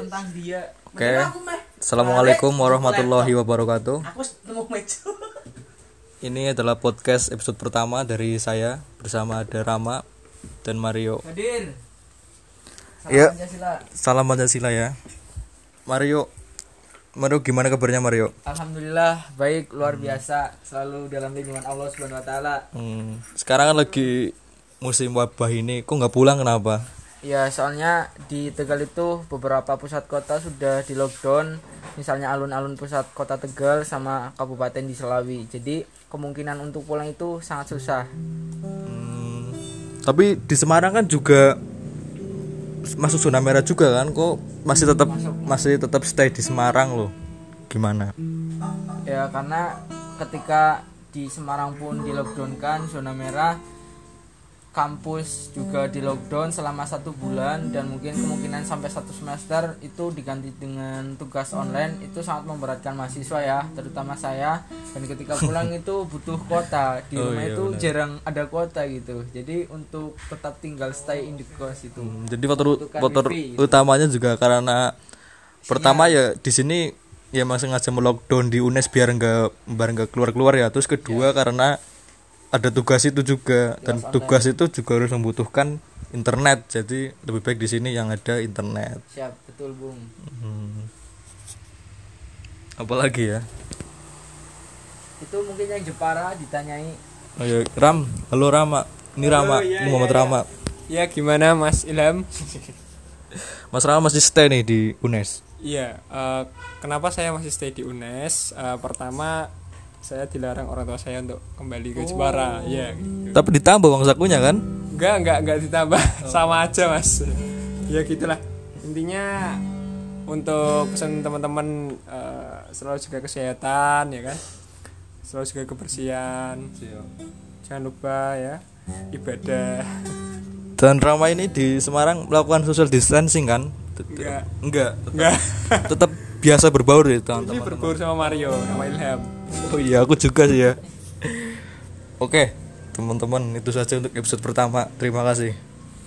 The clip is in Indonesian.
tentang dia Oke. Assalamualaikum warahmatullahi wabarakatuh. aku nemu Ini adalah podcast episode pertama dari saya bersama ada Rama dan Mario. hadir Salam Iya. Pancasila. Salam Pancasila ya. Mario, Mario gimana kabarnya Mario? Alhamdulillah baik luar biasa selalu dalam lindungan Allah Subhanahu wa taala. Hmm, sekarang kan lagi musim wabah ini, kok nggak pulang kenapa? Ya soalnya di Tegal itu beberapa pusat kota sudah di lockdown misalnya alun-alun pusat kota Tegal sama kabupaten di Selawi. Jadi kemungkinan untuk pulang itu sangat susah. Hmm, tapi di Semarang kan juga masuk zona merah juga kan? Kok masih tetap masih tetap stay di Semarang loh? Gimana? Ya karena ketika di Semarang pun di lockdown kan zona merah kampus juga di lockdown selama satu bulan dan mungkin kemungkinan sampai satu semester itu diganti dengan tugas online itu sangat memberatkan mahasiswa ya terutama saya. Dan ketika pulang itu butuh kuota. Di Oh, rumah iya, itu benar. jarang ada kuota gitu. Jadi untuk tetap tinggal stay in the course itu. Hmm, Jadi faktor faktor gitu. utamanya juga karena pertama ya di sini ya masih sengaja melockdown di UNES biar enggak biar enggak keluar-keluar ya. Terus kedua karena ada tugas itu juga dan tugas itu juga harus membutuhkan internet. Jadi lebih baik di sini yang ada internet. siap betul bung Hmm. Apalagi ya? itu mungkin yang Jepara ditanyai Oh ya, Ram, halo Rama. Ini Rama, iya, ini Muhammad iya, Rama. Ya gimana Mas Ilham? Mas Rama masih stay nih di UNES. Iya, eh, kenapa saya masih stay di UNES? Eh, pertama saya dilarang orang tua saya untuk kembali ke Jepara. Iya. gitu. Tapi ditambah uang sakunya kan? Enggak, enggak, enggak ditambah. Sama aja, Mas. ya gitulah. Intinya untuk pesan teman-teman eh, selalu jaga kesehatan ya kan. Selalu jaga kebersihan. Jangan lupa ya ibadah. Dan Rama ini di Semarang melakukan social distancing kan? Enggak. Enggak. Enggak. Tetap biasa berbaur ya Ini teman-teman. berbaur sama Mario, sama Ilham. Oh iya, aku juga sih ya. Oke, teman-teman itu saja untuk episode pertama. Terima kasih.